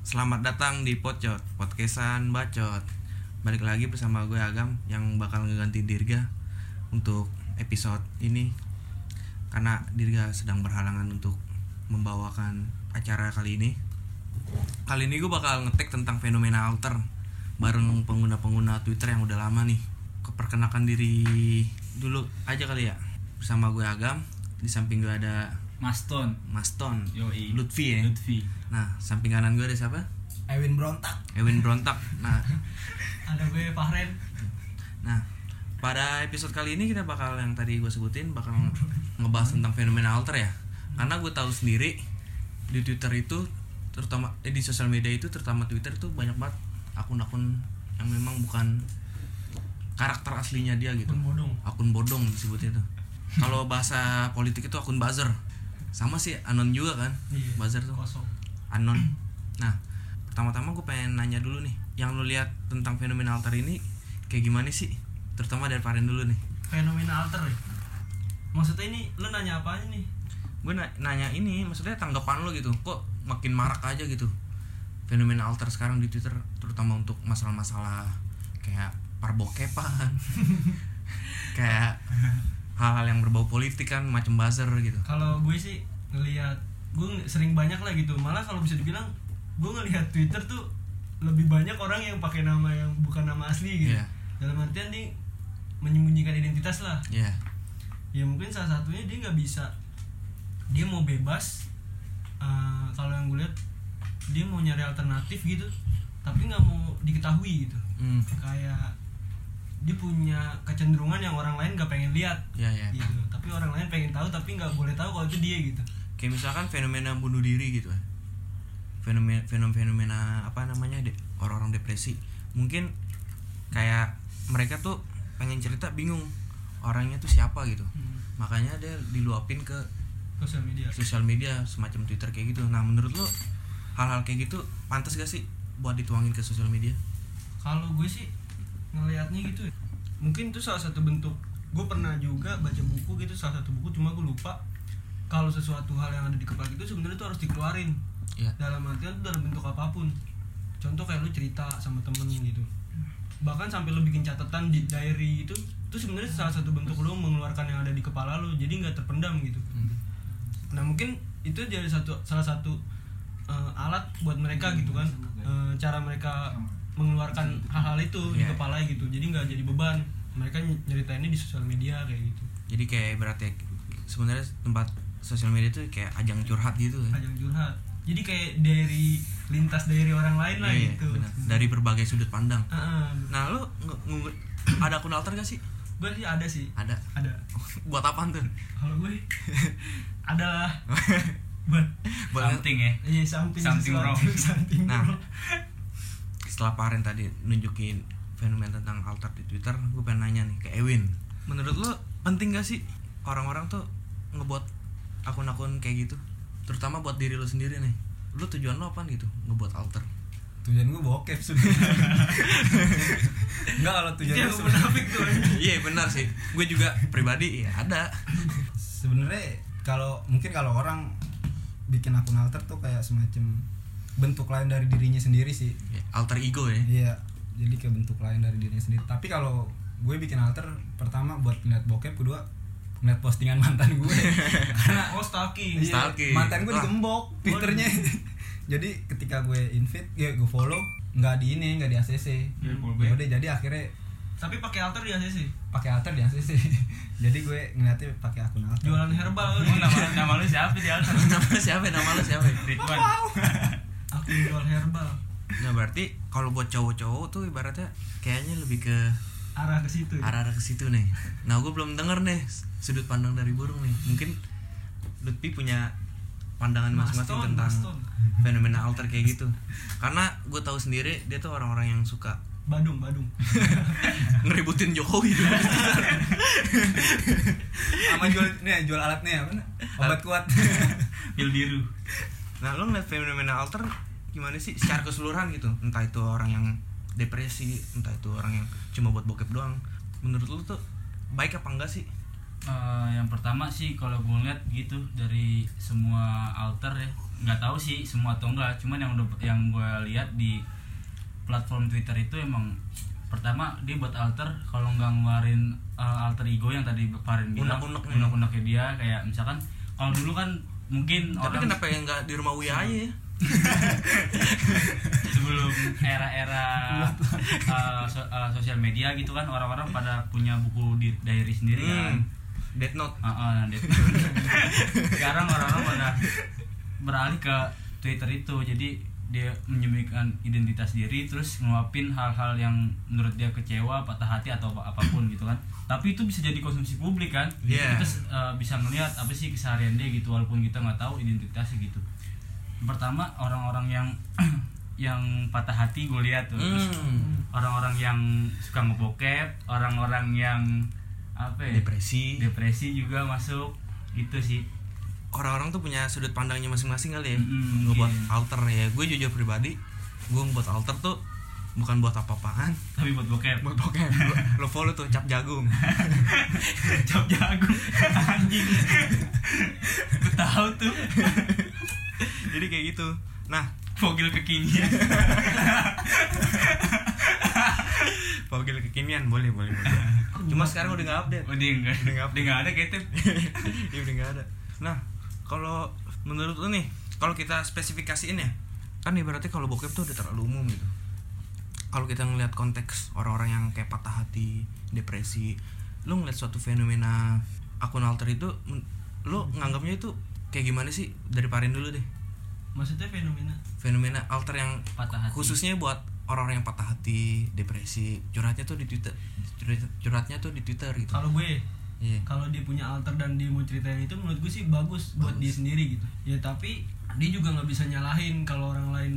Selamat datang di Pocot, podcastan bacot. Balik lagi bersama gue Agam yang bakal ngeganti Dirga untuk episode ini. Karena Dirga sedang berhalangan untuk membawakan acara kali ini. Kali ini gue bakal ngetek tentang fenomena alter Bareng pengguna-pengguna Twitter yang udah lama nih. Keperkenakan diri dulu aja kali ya Bersama gue Agam Di samping gue ada Maston Maston Yoi. Lutfi ya Lutfi Nah, samping kanan gue ada siapa? Ewin Brontak Ewin Brontak. Nah, Ada gue Fahren nah pada episode kali ini kita bakal yang tadi gue sebutin bakal ngebahas tentang fenomena alter ya. Karena gue tahu sendiri di Twitter itu terutama eh, di sosial media itu terutama Twitter itu banyak banget akun-akun yang memang bukan karakter aslinya dia gitu. Akun bodong. Akun bodong disebutnya itu. Kalau bahasa politik itu akun buzzer. Sama sih anon juga kan? Iya. Buzzer tuh. Kosong anon nah pertama-tama gue pengen nanya dulu nih yang lu lihat tentang fenomena alter ini kayak gimana sih terutama dari Faren dulu nih Fenomena alter ya Maksudnya ini lu nanya apa aja nih gue na- nanya ini maksudnya tanggapan lu gitu kok makin marak aja gitu fenomena alter sekarang di Twitter terutama untuk masalah-masalah kayak parbokepan kayak hal-hal yang berbau politik kan macam buzzer gitu. Kalau gue sih ngelihat Gue sering banyak lah gitu. Malah kalau bisa dibilang Gue ngelihat Twitter tuh Lebih banyak orang yang pakai nama yang bukan nama asli gitu. Iya. Dalam artian dia Menyembunyikan identitas lah. Ya ya mungkin salah satunya dia nggak bisa dia mau bebas eh, kalau yang gue lihat dia mau nyari alternatif gitu tapi nggak mau diketahui gitu. Hmm. kayak dia punya kecenderungan yang orang lain nggak pengen lihat. Ya ya. Gitu. Tapi orang lain pengen tahu tapi nggak boleh tahu kalau itu dia gitu. Kayak misalkan fenomena bunuh diri gitu fenomena fenomena fenomena apa namanya de, orang-orang depresi. Mungkin kayak mereka tuh pengen cerita bingung orangnya tuh siapa gitu. Makanya dia diluapin ke sosial media. sosial media semacam twitter kayak gitu. Nah menurut lo hal-hal kayak gitu pantas gak sih buat dituangin ke sosial media? Kalau gue sih ngelihatnya gitu ya. mungkin itu salah satu bentuk gue pernah juga baca buku gitu salah satu buku cuma gue lupa kalau sesuatu hal yang ada di kepala itu sebenarnya itu harus dikeluarin. Ya dalam artian itu dalam bentuk apa pun. Contoh kayak lu cerita sama temen gitu. Bahkan sampai lu bikin catatan di diary itu itu sebenarnya salah satu bentuk lu mengeluarkan yang ada di kepala lu jadi nggak terpendam gitu. Nah mungkin itu jadi satu salah satu eh, alat buat mereka gitu kan. Eh, cara mereka mengeluarkan hal-hal itu di Iya. kepala gitu. Jadi nggak jadi beban. Mereka ny- nyeritainnya di sosial media kayak gitu. Jadi kayak berarti sebenarnya tempat sosial media tuh kayak ajang curhat gitu ya ajang curhat. Jadi kayak dari lintas dari orang lain lah Iya, iya, gitu. benar. dari berbagai sudut pandang. Heeh. nah lo nge- nge- ada akun alter gak sih? Gue sih ada sih. Ada? Ada. Buat apaan tuh? Kalau gue ada lah. Buat buat something ya? Iya something Something sesuatu, wrong. something Nah. wrong. Setelah Paren tadi nunjukin fenomena tentang alter di Twitter, gue pengen nanya nih ke Ewin. Menurut lo penting gak sih orang-orang tuh ngebuat akun-akun kayak gitu? Terutama buat diri lo sendiri nih. Lo tujuan lo apa gitu ngebuat alter? tujuan gue bokep sebenarnya enggak kalau tujuan Itu gue munafik tuh Iya benar sih. Gue juga pribadi ya ada. sebenarnya kalau mungkin kalau orang bikin akun alter tuh kayak semacam bentuk lain dari dirinya sendiri sih. Ya, alter ego ya. iya jadi kayak bentuk lain dari dirinya sendiri. Tapi kalau gue bikin alter pertama buat ngeliat bokep kedua ngeliat postingan mantan gue. Karena oh stalking. Iya, Stalking. mantan gue digembok twitternya jadi ketika gue invite ya gue follow nggak di ini nggak di ACC Iya, ya back. udah jadi akhirnya tapi pakai alter ya sih pakai alter di ACC jadi gue ngeliatnya pakai akun alter. Jualan herbal. Emang nama nama lu siapa di alter? Nama siapa? Nama lo siapa? Ridwan aku jual herbal Nah berarti kalau buat cowok-cowok tuh ibaratnya kayaknya lebih ke arah ke situ ya? arah-arah ke situ nih. Nah, gue belum denger nih sudut pandang dari burung nih. Mungkin Lutfi punya pandangan masing-masing tentang Maston. fenomena alter kayak gitu. Karena gue tahu sendiri dia tuh orang-orang yang suka Badung Badung ngeributin Jokowi dulu. sama jual nih jual alat nih apa obat kuat pil biru nah, lo ngeliat fenomena alter gimana sih secara keseluruhan gitu? Entah itu orang yang depresi, entah itu orang yang cuma buat bokep doang. Menurut lo tuh baik apa enggak sih Eh, yang pertama sih kalau gue ngeliat gitu dari semua alter ya nggak tahu sih semua atau enggak cuman yang udah yang gue lihat di platform Twitter itu emang pertama dia buat alter kalau nggak ngeluarin eh, alter ego yang tadi Farin bilang Unek-unek nih. unek-uneknya dia kayak misalkan kalau dulu kan mungkin tapi orang kenapa yang nggak di rumah Uya aja ya sebelum era-era uh, so- uh, sosial media gitu kan orang-orang pada punya buku di diary sendiri kan. Hmm. Death Note. Ah, ah, Death sekarang orang-orang pada beralih ke Twitter itu. Jadi dia menyembunyikan identitas diri terus ngeluapin hal-hal yang menurut dia kecewa patah hati atau apa apa pun gitu kan. Tapi itu bisa jadi konsumsi publik kan. Iya. kita uh, bisa ngelihat apa sih keseharian dia gitu walaupun kita nggak tahu identitasnya gitu pertama orang-orang yang yang patah hati gue lihat tuh. Terus Hmm. orang-orang yang suka ngebokep orang-orang yang apa ya? Depresi. Depresi juga masuk. Gitu sih. Orang-orang tuh punya sudut pandangnya masing-masing kali ya. Mm-mm, ngebuat mungkin. alter ya. Gue jujur pribadi gue ngebuat alter tuh bukan buat apa-apaan. Tapi buat bokep. Buat pokoknya lo, lo follow tuh cap jagung. Cap jagung. Anjing. Gue tahu tuh kayak gitu. Nah fogil kekinian. Pogel kekinian boleh boleh boleh. Cuma sekarang udah nggak update? Dia enggak Udah nggak enggak ada ketep ya udah nggak ada. Nah kalau menurut lo nih kalau kita spesifikasiin ya kan ibaratnya kalau bokep tuh udah terlalu umum gitu. Kalau kita ngelihat konteks orang-orang yang kayak patah hati depresi lo ngeliat suatu fenomena akun alter itu lo nganggapnya itu kayak gimana sih? Dari Parin dulu deh maksudnya fenomena fenomena alter yang Patah hati. khususnya buat orang-orang yang patah hati depresi curhatnya tuh di twitter curhat- curhatnya tuh di twitter gitu kalau gue Iya. kalau dia punya alter dan dia mau ceritain itu menurut gue sih bagus, buat dia sendiri gitu ya tapi dia juga nggak bisa nyalahin kalau orang lain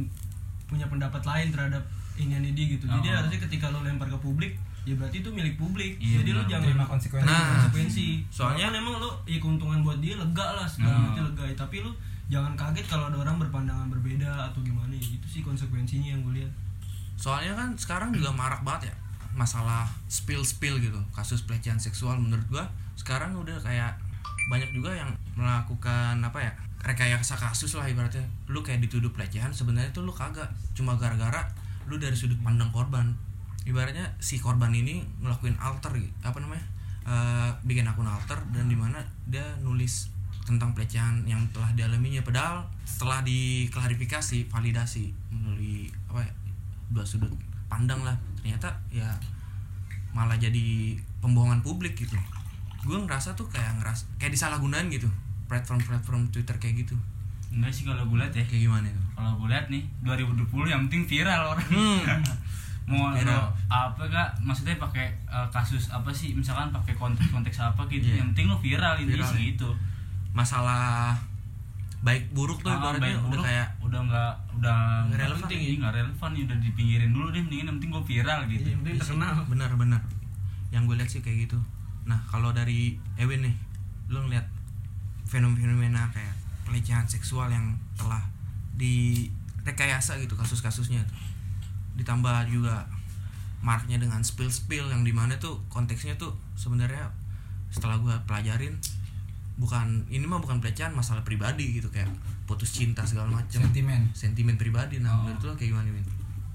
punya pendapat lain terhadap iniannya dia gitu jadi Oh. harusnya ketika lo lempar ke publik ya berarti itu milik publik Iya, jadi lo jangan Terima konsekuensi. Nah. konsekuensi Soalnya- soalnya emang lo ya keuntungan buat dia lega lah segala Nah. macam lega tapi lo jangan kaget kalau ada orang berpandangan berbeda atau gimana ya itu sih konsekuensinya yang gue lihat. Soalnya kan sekarang juga marak banget ya masalah spill spill gitu kasus pelecehan seksual menurut gua sekarang udah kayak banyak juga yang melakukan apa ya rekayasa kasus lah ibaratnya. Lu kayak dituduh pelecehan sebenarnya tuh lu kagak cuma gara-gara lu dari sudut pandang korban. Ibaratnya si korban ini ngelakuin alter gitu apa namanya Eh, bikin akun alter dan di mana dia nulis tentang pelecehan yang telah dialaminya padahal setelah diklarifikasi validasi melalui apa ya dua sudut pandang lah. Ternyata ya malah jadi pembohongan publik gitu. Gue ngerasa tuh kayak ngeras kayak disalahgunain gitu platform-platform Twitter kayak gitu. Enggak sih kalau gue lihat ya. Kayak gimana itu? Kalau gue lihat nih 2020 yang penting viral orang. Hmm. mau Viral. apa kak? Maksudnya pakai eh, kasus apa sih? Misalkan pakai konteks konteks apa gitu. Iya. yang penting lo viral ini Viral, sih ya. gitu masalah baik buruk tuh Ah, ibaratnya baik udah buruk, kayak udah nggak udah Nggak relevan penting ya. nggak relevan ya udah dipinggirin dulu deh mendingan yang penting gue viral gitu. Yang penting terkenal. Benar-benar yang gue lihat sih kayak gitu. Nah kalau dari Ewin nih lu ngeliat fenomena kayak pelecehan seksual yang telah direkayasa gitu kasus-kasusnya ditambah juga marknya dengan spill spill yang di mana tuh konteksnya tuh sebenarnya setelah gue pelajarin bukan ini mah bukan pelecehan masalah pribadi gitu kayak putus cinta segala macam Sentimen. sentimen pribadi nah Oh. menurut lu kayak gimana Win?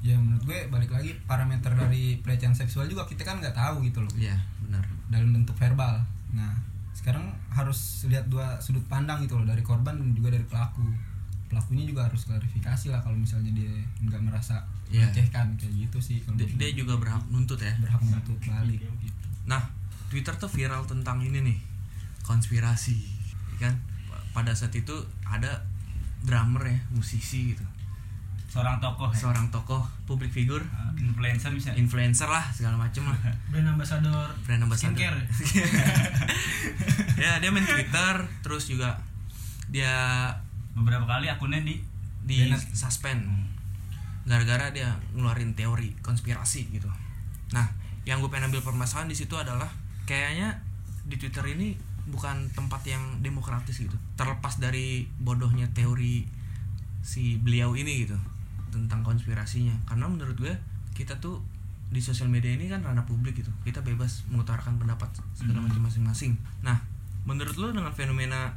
Ya menurut gue balik lagi parameter dari pelecehan seksual juga kita kan nggak tahu gitu loh Iya benar dalam bentuk verbal. Nah sekarang harus lihat dua sudut pandang gitu loh dari korban dan juga dari pelaku. Pelakunya juga harus klarifikasi lah kalau misalnya dia nggak merasa Iya. melecehkan kayak gitu sih. Kalau dia, dia juga berhak nuntut ya berhak menuntut balik. Gitu. Nah, Twitter tuh viral tentang ini nih, konspirasi, ya kan? Pada saat itu ada drummer ya, musisi gitu, seorang tokoh ya seorang tokoh, public figure, Ah, influencer bisa influencer lah segala macem lah, brand ambassador brand ambassador. skincare ya dia main Twitter, terus juga dia beberapa kali akunnya di di Banned. suspend gara-gara dia ngeluarin teori konspirasi gitu. Nah, yang gue pengen ambil permasalahan di situ adalah kayaknya di Twitter ini bukan tempat yang demokratis gitu. Terlepas dari bodohnya teori si beliau ini gitu tentang konspirasinya. Karena menurut gue kita tuh di sosial media ini kan ranah publik gitu. Kita bebas mengutarakan pendapat segala macam masing-masing. Nah menurut lo dengan fenomena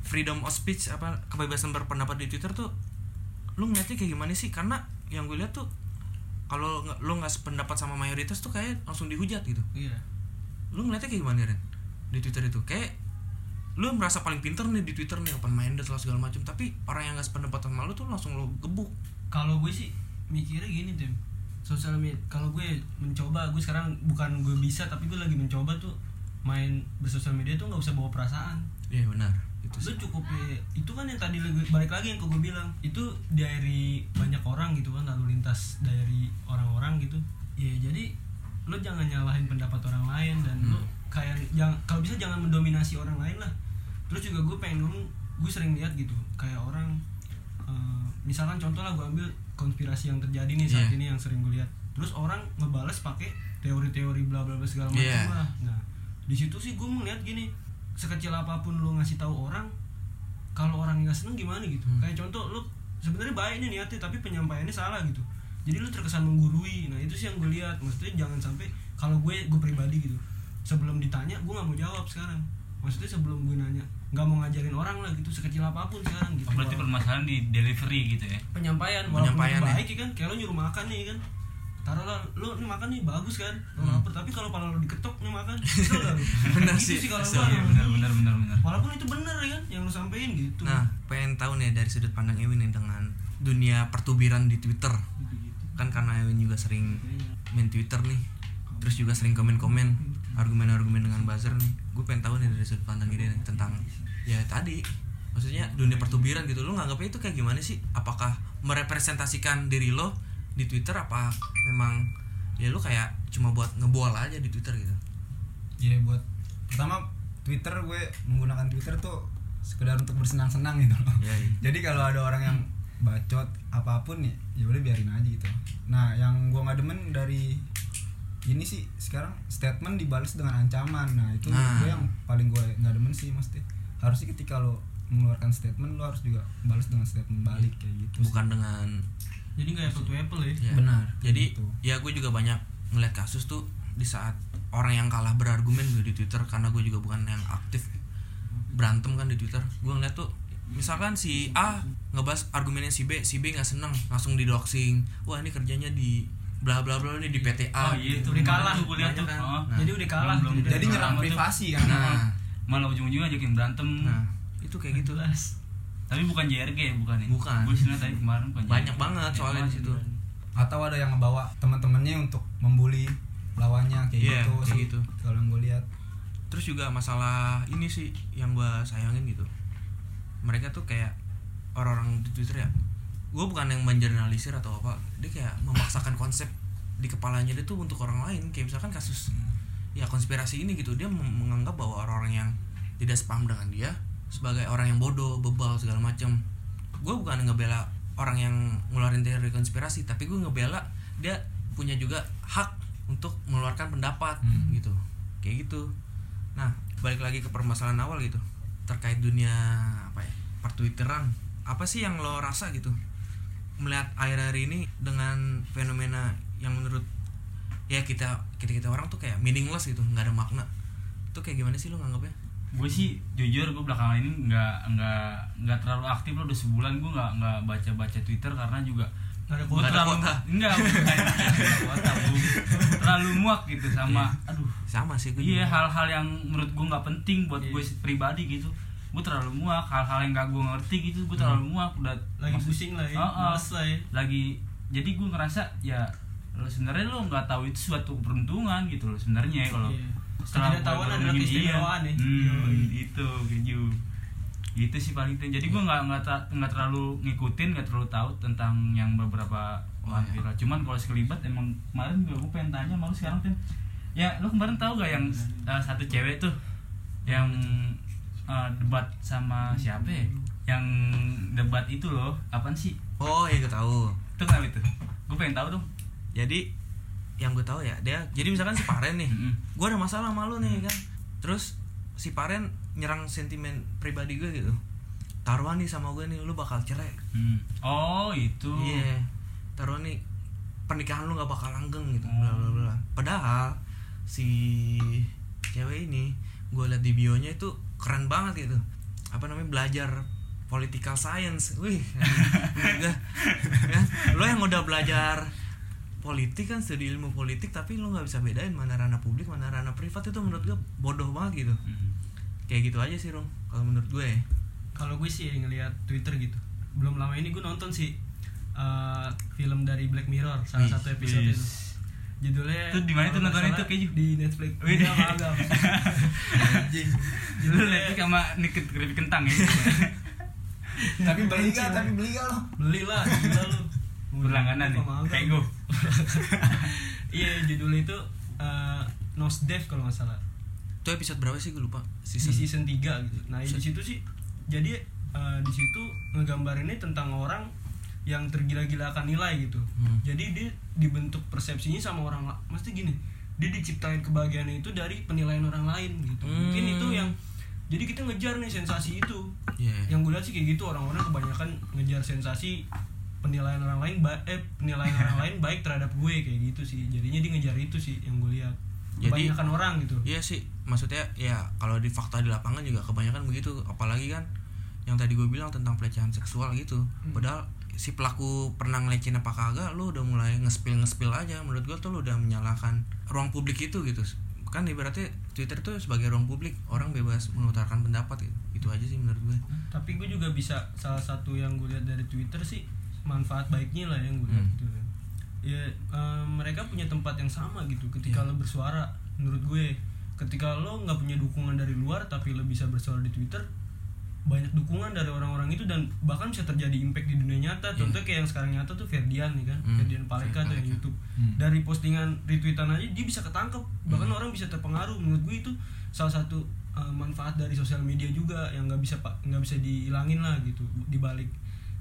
freedom of speech apa kebebasan berpendapat di twitter tuh lu ngeliatnya kayak gimana sih? Karena yang gue lihat tuh kalau lu nggak sependapat sama mayoritas tuh kayak langsung dihujat gitu. Iya. Lu ngeliatnya kayak gimana Ren di Twitter itu. Kayak lu merasa paling pinter nih di Twitter nih open minded lah segala macam tapi orang yang gak sependapat sama lu tuh langsung lu gebuk. Kalau gue sih mikirnya gini tim. Sosial media kalau gue mencoba gue sekarang bukan gue bisa tapi gue lagi mencoba tuh main bersosial media tuh nggak usah bawa perasaan. Iya benar. Itu lu sih. cukup ya, itu kan yang tadi balik lagi yang ke gue bilang. Itu dari banyak orang gitu kan lalu lintas dari orang-orang gitu. Ya jadi lu jangan nyalahin pendapat orang lain dan lu kayak jangan kalau bisa jangan mendominasi orang lain lah. Terus juga gue pengen ngomong gue sering lihat gitu kayak orang eh, misalkan contoh lah gue ambil konspirasi yang terjadi nih saat Iya. ini yang sering gue lihat. Terus orang ngebales pakai teori-teori bla bla bla segala macam Iya. lah. Nah di situ sih gue melihat gini sekecil apa pun lu ngasih tahu orang kalau orang nggak seneng gimana gitu? Hmm. kayak contoh lu sebenarnya baik nih niatnya tapi penyampaiannya salah gitu. Jadi lu terkesan menggurui. Nah itu sih yang gue lihat. Maksudnya jangan sampai kalau gue gue pribadi gitu sebelum ditanya gue nggak mau jawab sekarang. Maksudnya sebelum gue nanya nggak mau ngajarin orang lah gitu sekecil apa pun sekarang gitu. Oh, berarti permasalahan di delivery gitu ya? Penyampaian walaupun Penyampaian, ya. baik ya kan kayak lo nyuruh makan nih kan. Taruhlah lu nih makan nih bagus kan? Lo Hmm. lapar tapi kalau pala lo diketok nih makan kesel gak lu Bener Gitu sih, kalau kesel. gua. iya benar benar benar benar. Walaupun itu bener ya kan yang lu sampein gitu. Nah pengen tahu nih dari sudut pandang Ewin nih dengan dunia pertubiran di Twitter. Kan karena Ewin juga sering main Twitter nih terus juga sering komen-komen argumen-argumen dengan buzzer nih gue pengen tahu nih dari sudut pandang ini tentang ya tadi maksudnya dunia pertubiran gitu. Lo nganggapnya itu kayak gimana sih? Apakah merepresentasikan diri lo di Twitter apa memang ya lo kayak cuma buat ngebual aja di Twitter gitu? Ya buat pertama Twitter gue menggunakan Twitter tuh sekedar untuk bersenang-senang gitu loh. Ya, iya. jadi kalau ada orang yang bacot apa pun ya ya udah biarin aja gitu. Nah yang gue nggak demen dari ini sih sekarang statement dibalas dengan ancaman nah itu Nah. gue yang paling gue nggak demen sih mesti harusnya ketika lo mengeluarkan statement lo harus juga balas dengan statement balik kayak gitu sih. bukan dengan jadi nggak apple to apple ya Ya. Benar, Jadi gitu. ya gue juga banyak ngeliat kasus tuh di saat orang yang kalah berargumen gue di Twitter karena gue juga bukan yang aktif berantem kan di Twitter. Gue ngeliat tuh misalkan si A ngebahas argumennya si B, si B nggak seneng langsung di doxing. Wah ini kerjanya di bla bla bla ini di PTA. oh iya gitu. itu Udah kalah. tuh gue lihat tuh kan. Oh. Nah. jadi udah kalah Belum- belum- jadi nyerang privasi kan Nah, malah ujung-ujungnya ajakin berantem nah itu kayak gitu lah. tapi bukan JRG bukan ya Bukan. gue sih tadi kemarin bukan Banyak JRG. banget soalnya di situ. atau ada yang ngebawa teman-temannya untuk membuli lawannya kayak Iya, gitu kayak sih gitu. kalau yang gue lihat Terus juga masalah ini sih yang gue sayangin gitu. Mereka tuh kayak orang-orang di Twitter ya. Gue bukan yang menjernalisir atau apa. Dia kayak memaksakan konsep di kepalanya dia tuh untuk orang lain. Kayak misalkan kasus ya konspirasi ini gitu. Dia menganggap bahwa orang-orang yang tidak sepaham dengan dia sebagai orang yang bodoh, bebal segala macam. Gue bukan ngebela orang yang ngeluarin teori konspirasi, tapi gue ngebela dia punya juga hak untuk mengeluarkan pendapat Hmm. gitu. Kayak gitu. Nah, balik lagi ke permasalahan awal gitu. Terkait dunia apa ya? Pertwitteran. Apa sih yang lo rasa gitu? Melihat akhir-akhir ini dengan fenomena yang menurut ya kita kita kita orang tuh kayak meaningless gitu, nggak ada makna. Itu kayak gimana sih lo nganggapnya? gue sih jujur gue belakangan ini nggak nggak nggak terlalu aktif loh udah sebulan gue nggak nggak baca baca twitter karena juga Nggak ada kuota. terlalu kuota. enggak bukan nggak ada kuota Bung. terlalu muak gitu sama aduh Sama sih gue iya hal-hal yang menurut gue nggak penting buat Iya. gue pribadi gitu gue terlalu muak hal-hal yang gak gue ngerti gitu gue terlalu muak udah lagi maksud- pusing lah ya Oh, oh. males lah ya lagi jadi gue ngerasa ya lo sebenarnya lo nggak tahu itu suatu keberuntungan gitu loh sebenarnya ya kalau Iya. setelah gua adalah keistimewaan ya. iya. hmm, itu keju itu sih paling penting jadi gue nggak nggak nggak terlalu ngikutin nggak terlalu tahu tentang yang beberapa bahan iya. viral cuman kalau sekelibat emang kemarin juga gue pengen tanya malu sekarang kan ya lo kemarin tahu gak yang uh, satu cewek tuh yang uh, debat sama siapa ya? Yang debat itu loh apaan sih? Oh, iya gue tahu. itu kenapa itu? Gue pengen tahu dong. Jadi yang gue tahu ya, dia jadi misalkan si Paren nih. Gue ada masalah sama lu nih kan. Terus si Paren nyerang sentimen pribadi gue gitu. Taruhan nih sama gue nih lu bakal cerai. Hmm. oh itu. Iya. Taruhan nih pernikahan lu nggak bakal langgeng gitu bla bla bla. Padahal si cewek ini gue liat di bionya itu keren banget gitu. Apa namanya belajar political science. Wih enggak ya, lo yang udah belajar politik kan studi ilmu politik tapi lo nggak bisa bedain mana ranah publik mana ranah privat. Itu menurut gue bodoh banget gitu. Hmm. kayak gitu aja sih Rom kalau menurut gue ya. kalau gue sih ngelihat Twitter gitu. Belum lama ini gue nonton sih eh, film dari Black Mirror salah satu episode itu judulnya Itu di mana tuh salah tuh, Keju? di Netflix Wih, Udah, di- agak. Lu lihat sama nikit keripik kentang ya. tapi beli gak tapi beli gak lo beli lah gila lu Berlangganan nih. Kayak gue. iya judulnya itu uh, Nosdev kalau nggak salah itu episode berapa sih gue lupa di season season 3 gitu. Nah, di situ sih jadi eh, di situ ngegambarinnya tentang orang yang tergila-gila akan nilai gitu. Hmm. Jadi dia dibentuk persepsinya sama orang la- mesti gini. Dia diciptain kebahagiaan itu dari penilaian orang lain gitu. Mungkin Hmm. itu yang jadi kita ngejar nih sensasi itu. Iya. Yang gue lihat sih kayak gitu orang-orang kebanyakan ngejar sensasi penilaian orang lain ba- eh penilaian orang lain baik terhadap gue kayak gitu sih. Jadinya dia ngejar itu sih yang gue lihat. Jadi- Kebanyakan orang gitu. Iya sih, maksudnya ya kalau di fakta di lapangan juga kebanyakan begitu, apalagi kan yang tadi gue bilang tentang pelecehan seksual gitu. Padahal si pelaku pernah ngelecehin apa kagak, lu udah mulai ngespil ngespil aja. Menurut gue tuh lu udah menyalahkan ruang publik itu gitu. Kan ibaratnya Twitter tuh sebagai ruang publik, orang bebas mengutarakan pendapat gitu. Itu aja sih menurut gue. tapi gue juga bisa salah satu yang gue lihat dari Twitter sih manfaat baiknya lah yang gue lihat Hmm. gitu ya eh, mereka punya tempat yang sama gitu ketika Iya. lo bersuara menurut gue ketika lo nggak punya dukungan dari luar tapi lo bisa bersuara di Twitter banyak dukungan dari orang-orang itu dan bahkan bisa terjadi impact di dunia nyata contoh kayak yang sekarang nyata tuh Ferdian nih kan. Hmm. Ferdian Paleka tuh yang YouTube dari postingan retweetan aja dia bisa ketangkep bahkan Hmm. orang bisa terpengaruh menurut gue itu salah satu uh, manfaat dari sosial media juga yang nggak bisa pak nggak bisa dihilangin lah gitu dibalik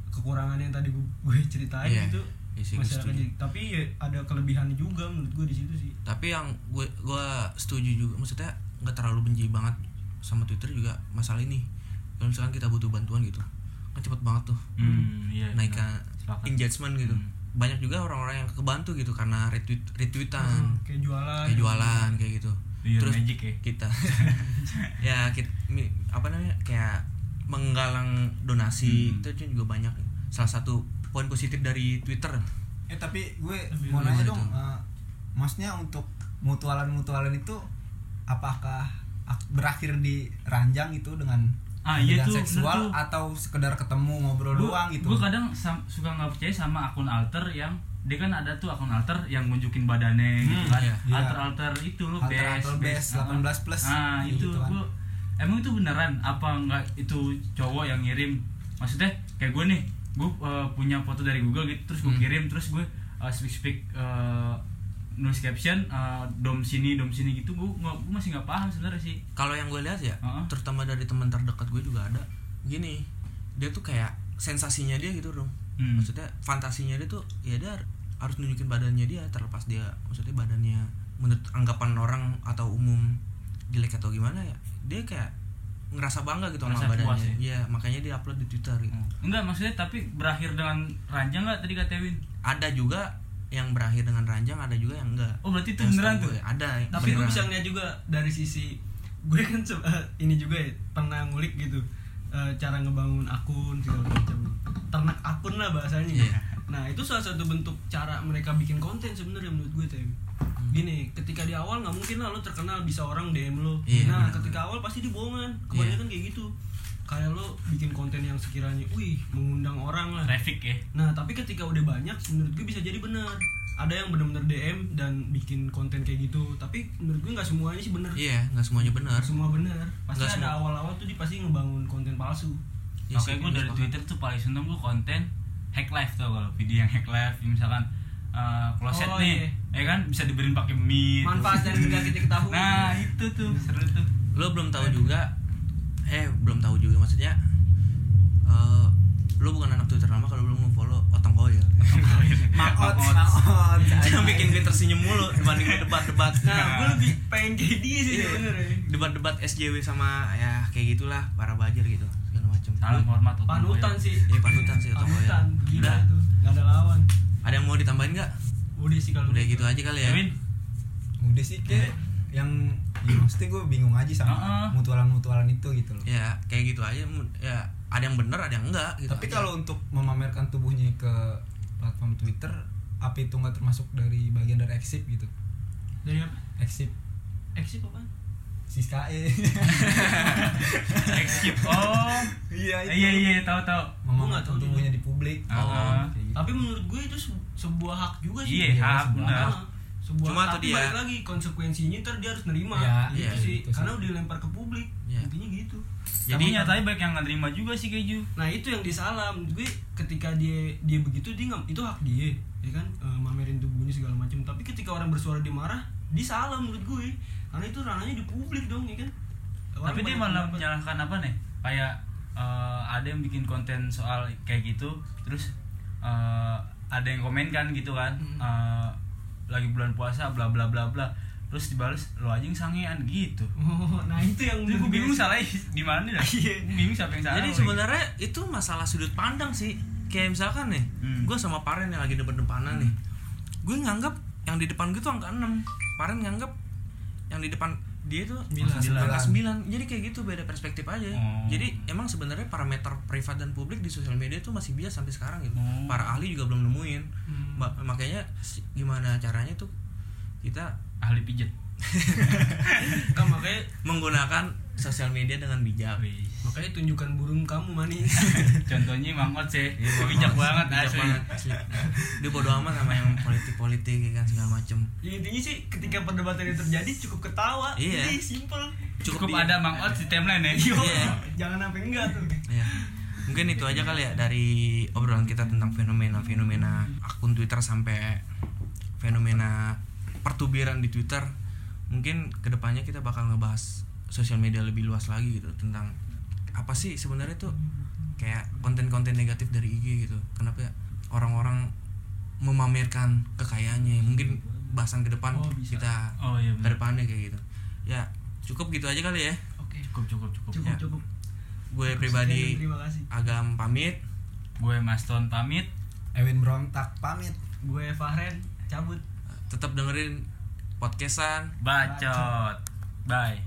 kekurangan yang tadi gue, ceritain Iya. itu Iya masyarakat jadi tapi ya ada kelebihannya juga menurut gue di situ sih Tapi yang gue gue setuju juga, maksudnya nggak terlalu benci banget sama Twitter juga masalah ini. Kalau misalkan kita butuh bantuan gitu, kan cepet banget tuh Hmm, iya. naikkan Sepakat. engagement gitu Hmm. banyak juga orang-orang yang kebantu gitu karena retweet retweetan Hmm, kayak jualan kayak jualan kayak gitu Iya, terus magic ya. kita ya kita, apa namanya kayak menggalang donasi Hmm. itu juga banyak salah satu poin positif dari Twitter eh tapi gue Tapi mau nanya dong eh, maksudnya untuk mutualan mutualan itu apakah ak- berakhir di ranjang itu dengan Ah, iya tuh, seksual tuh. atau sekedar ketemu ngobrol doang gitu gue kadang sam- suka nggak percaya sama akun alter yang dia kan ada tuh akun alter yang nunjukin badannya gitu Hmm, kan iya. Iya. alter alter itu lo Alter- best alter best, 18 plus. ah Kayak itu gitu kan. gua emang itu beneran apa enggak itu cowok yang ngirim maksudnya kayak gue nih gue punya foto dari Google gitu terus gue Hmm. kirim terus gue uh, speak speak uh, nulis caption uh, dom sini dom sini gitu gue gue masih nggak paham sebenarnya sih kalau yang gue lihat ya Heeh. terutama dari teman terdekat gue juga ada gini dia tuh kayak sensasinya dia gitu dong Hmm. maksudnya fantasinya dia tuh ya dia harus nunjukin badannya dia terlepas dia maksudnya badannya menurut anggapan orang atau umum jelek atau gimana ya dia kayak ngerasa bangga gitu Ngerasa sama puas badannya ya? Iya, makanya dia upload di Twitter gitu. enggak maksudnya tapi berakhir dengan ranjang nggak tadi kata Win Ada juga yang berakhir dengan ranjang, ada juga yang enggak. oh berarti itu Yang beneran tuh gue, Ada. tapi gue beneran. bisa ngeliat juga dari sisi gue kan se- eh, ini juga ya pernah ngulik gitu eh, cara ngebangun akun segala macam ternak akun lah bahasanya Iya. nah itu salah satu bentuk cara mereka bikin konten sebenarnya menurut gue tem gini ketika di awal nggak mungkin lah lo terkenal bisa orang dm lo Iya, nah benar. ketika awal pasti dibohongan kebanyakan kayak gitu kayak lo bikin konten yang sekiranya wih mengundang orang lah traffic ya Nah, tapi ketika udah banyak, menurut gue bisa jadi benar. Ada yang benar-benar DM dan bikin konten kayak gitu. Tapi menurut gue nggak semuanya sih benar. Iya, nggak semuanya benar. Semua benar. Pasti Nggak ada awal-awal tuh dia pasti ngebangun konten palsu. Ya Oke, gue dari sepakat. Twitter tuh paling seneng gue konten hack life tuh kalau video yang hack life misalkan uh, closet Oh, nih, ya kan bisa dibeliin pakai mie. Manfaat yang nggak kita ketahui. Nah itu tuh seru tuh. Lo belum tahu juga eh belum tahu juga maksudnya eh lo bukan anak Twitter lama kalau belum follow Otong Koil. Mangot, mangot. Yang bikin gue tersenyum mulu dibanding debat-debat. Nah, gue lebih pengen kayak dia sih Iya. sebenarnya. debat-debat SJW sama ya kayak gitulah para bajer gitu segala macam. Salam hormat Otong Panutan sih. Iya panutan sih Otong Koil. Panutan. Gila itu. Nggak ada lawan. ada yang mau ditambahin nggak? udah sih kalau udah gitu aja kali ya udah sih kayak yang ya maksudnya gue bingung aja sama Heeh. mutualan-mutualan itu gitu loh. Ya kayak gitu aja ya ada yang bener ada yang enggak gitu tapi kalau untuk memamerkan tubuhnya ke platform Twitter apa itu nggak termasuk dari bagian dari exit gitu? Dari apa? Exit exit apa? Siskae skip oh. Iya Eh, iya iya tahu tahu. Memamerkan tahu tubuhnya di publik. Kayak gitu. tapi menurut gue itu se- sebuah hak juga sih. Iya, Iya, hak, sebuah benar. Sebuah Cuma tapi dia- balik lagi konsekuensinya ntar dia harus nerima. Ya, gitu iya, sih. gitu sih. karena udah dilempar ke publik. Iya. intinya gitu. Jadi nyatanya banyak yang nggak terima juga sih keju. Nah itu yang disalah menurut gue ketika dia dia begitu dia nggak itu hak dia. Ya kan? Eh, mamerin tubuhnya segala macam. Tapi ketika orang bersuara dia marah dia salah menurut gue. Karena itu ranahnya di publik dong ya kan? Orang tapi dia malah menyalahkan apa nih? Kayak eh, ada yang bikin konten soal kayak gitu terus eh, ada yang komen kan gitu kan? Hmm. Lagi bulan puasa bla bla bla bla. Terus dibales lo aja yang sangean gitu. Oh nah itu yang Jadi gue bingung salah di mana dah Iya. bingung siapa yang salah jadi lagi. sebenarnya itu masalah sudut pandang sih. Kayak misalkan nih Hmm. gue sama Paren yang lagi depan-depanan nih. Gue nganggap yang di depan gue tuh angka 6 Paren nganggap yang di depan dia tuh Sembilan. angka 9 jadi kayak gitu beda perspektif aja Oh. jadi emang sebenarnya parameter privat dan publik di sosial media tuh masih bias sampai sekarang gitu Oh. para ahli juga belum nemuin Hmm. Ma- makanya gimana caranya tuh kita ahli pijet kan makanya menggunakan sosial media dengan bijak makanya tunjukkan burung kamu manis. Contohnya Mang Ot sih. Iya, bijak Bang. banget Bijak asli. banget, asli. dia bodo amat sama yang politik-politik ya kan segala macem. Ya, intinya sih ketika perdebatan itu terjadi cukup ketawa. Iya. Jadi simple cukup di- ada Mang Ot di timeline ya. Yo, Iya. jangan sampai enggak tuh. Ya mungkin itu aja kali ya dari obrolan kita tentang fenomena-fenomena akun Twitter sampai fenomena pertubiran di Twitter. Mungkin ke depannya kita bakal ngebahas sosial media lebih luas lagi gitu tentang apa sih sebenarnya tuh kayak konten-konten negatif dari IG gitu. Kenapa ya orang-orang memamerkan kekayaannya? Mungkin bahasan ke depan Oh, bisa. kita oh iya ke depannya kayak gitu. Ya cukup gitu aja kali ya. Oke. Cukup cukup cukup. Cukup Ya. cukup. Gue pribadi terima kasih. Agam pamit. Gue Maston pamit. Ewin Berontak pamit. Gue Fahren cabut. Tetap dengerin podcastan. Bacot. Bye